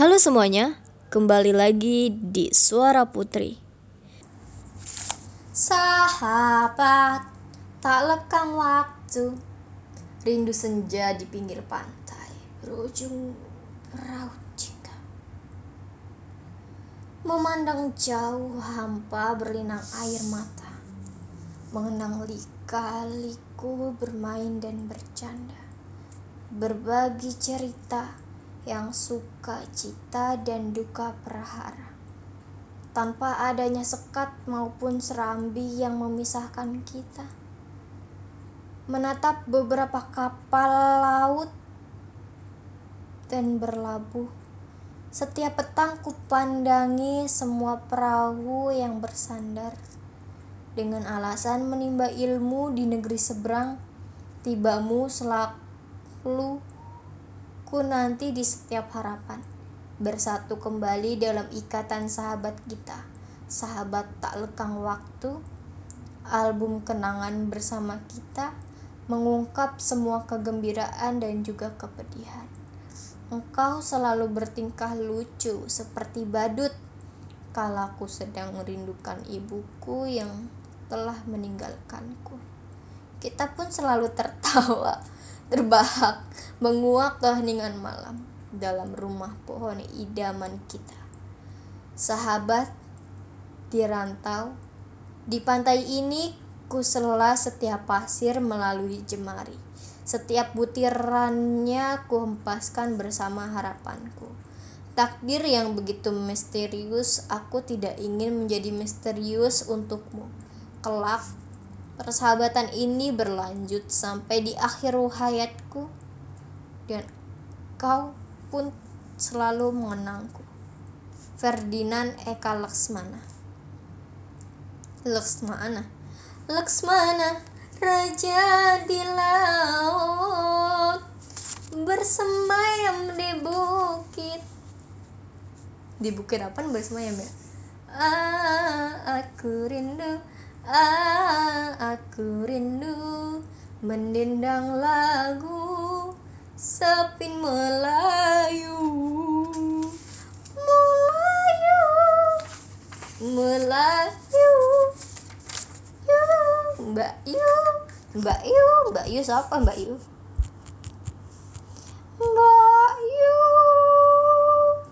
Halo semuanya, kembali lagi di Suara Putri. Sahabat, tak lekang waktu. Rindu senja di pinggir pantai. Berujung raut cinta Memandang jauh hampa berlinang air mata. Mengenang lika-liku bermain dan bercanda. Berbagi cerita yang suka cita dan duka perhara tanpa adanya sekat maupun serambi yang memisahkan kita. Menatap beberapa kapal laut dan berlabuh. Setiap petang kupandangi semua perahu yang bersandar. Dengan alasan menimba ilmu di negeri seberang, tibamu selalu ku nanti di setiap harapan bersatu kembali dalam ikatan sahabat kita. Sahabat tak lekang waktu, album kenangan bersama kita mengungkap semua kegembiraan dan juga kepedihan. Engkau selalu bertingkah lucu seperti badut kala aku sedang merindukan ibuku yang telah meninggalkanku. Kita pun selalu tertawa, terbahak, menguak keheningan malam dalam rumah pohon idaman kita. Sahabat di rantau, di pantai ini ku sela setiap pasir melalui jemari. Setiap butirannya ku hempaskan bersama harapanku. Takdir yang begitu misterius, aku tidak ingin menjadi misterius untukmu. Kelak, persahabatan ini berlanjut sampai di akhir hayatku dan kau pun selalu mengenangku. Ferdinand Eka Laksmana Laksmana Laksmana Raja di laut Bersemayam di bukit Di bukit apa bersemayam ya? Ah, aku rindu ah, aku rindu mendendang lagu sepin Melayu. Melayu Melayu. Yu Mbak Yu Mbak Yu Mbak Yu siapa Mbak Yu? Mbak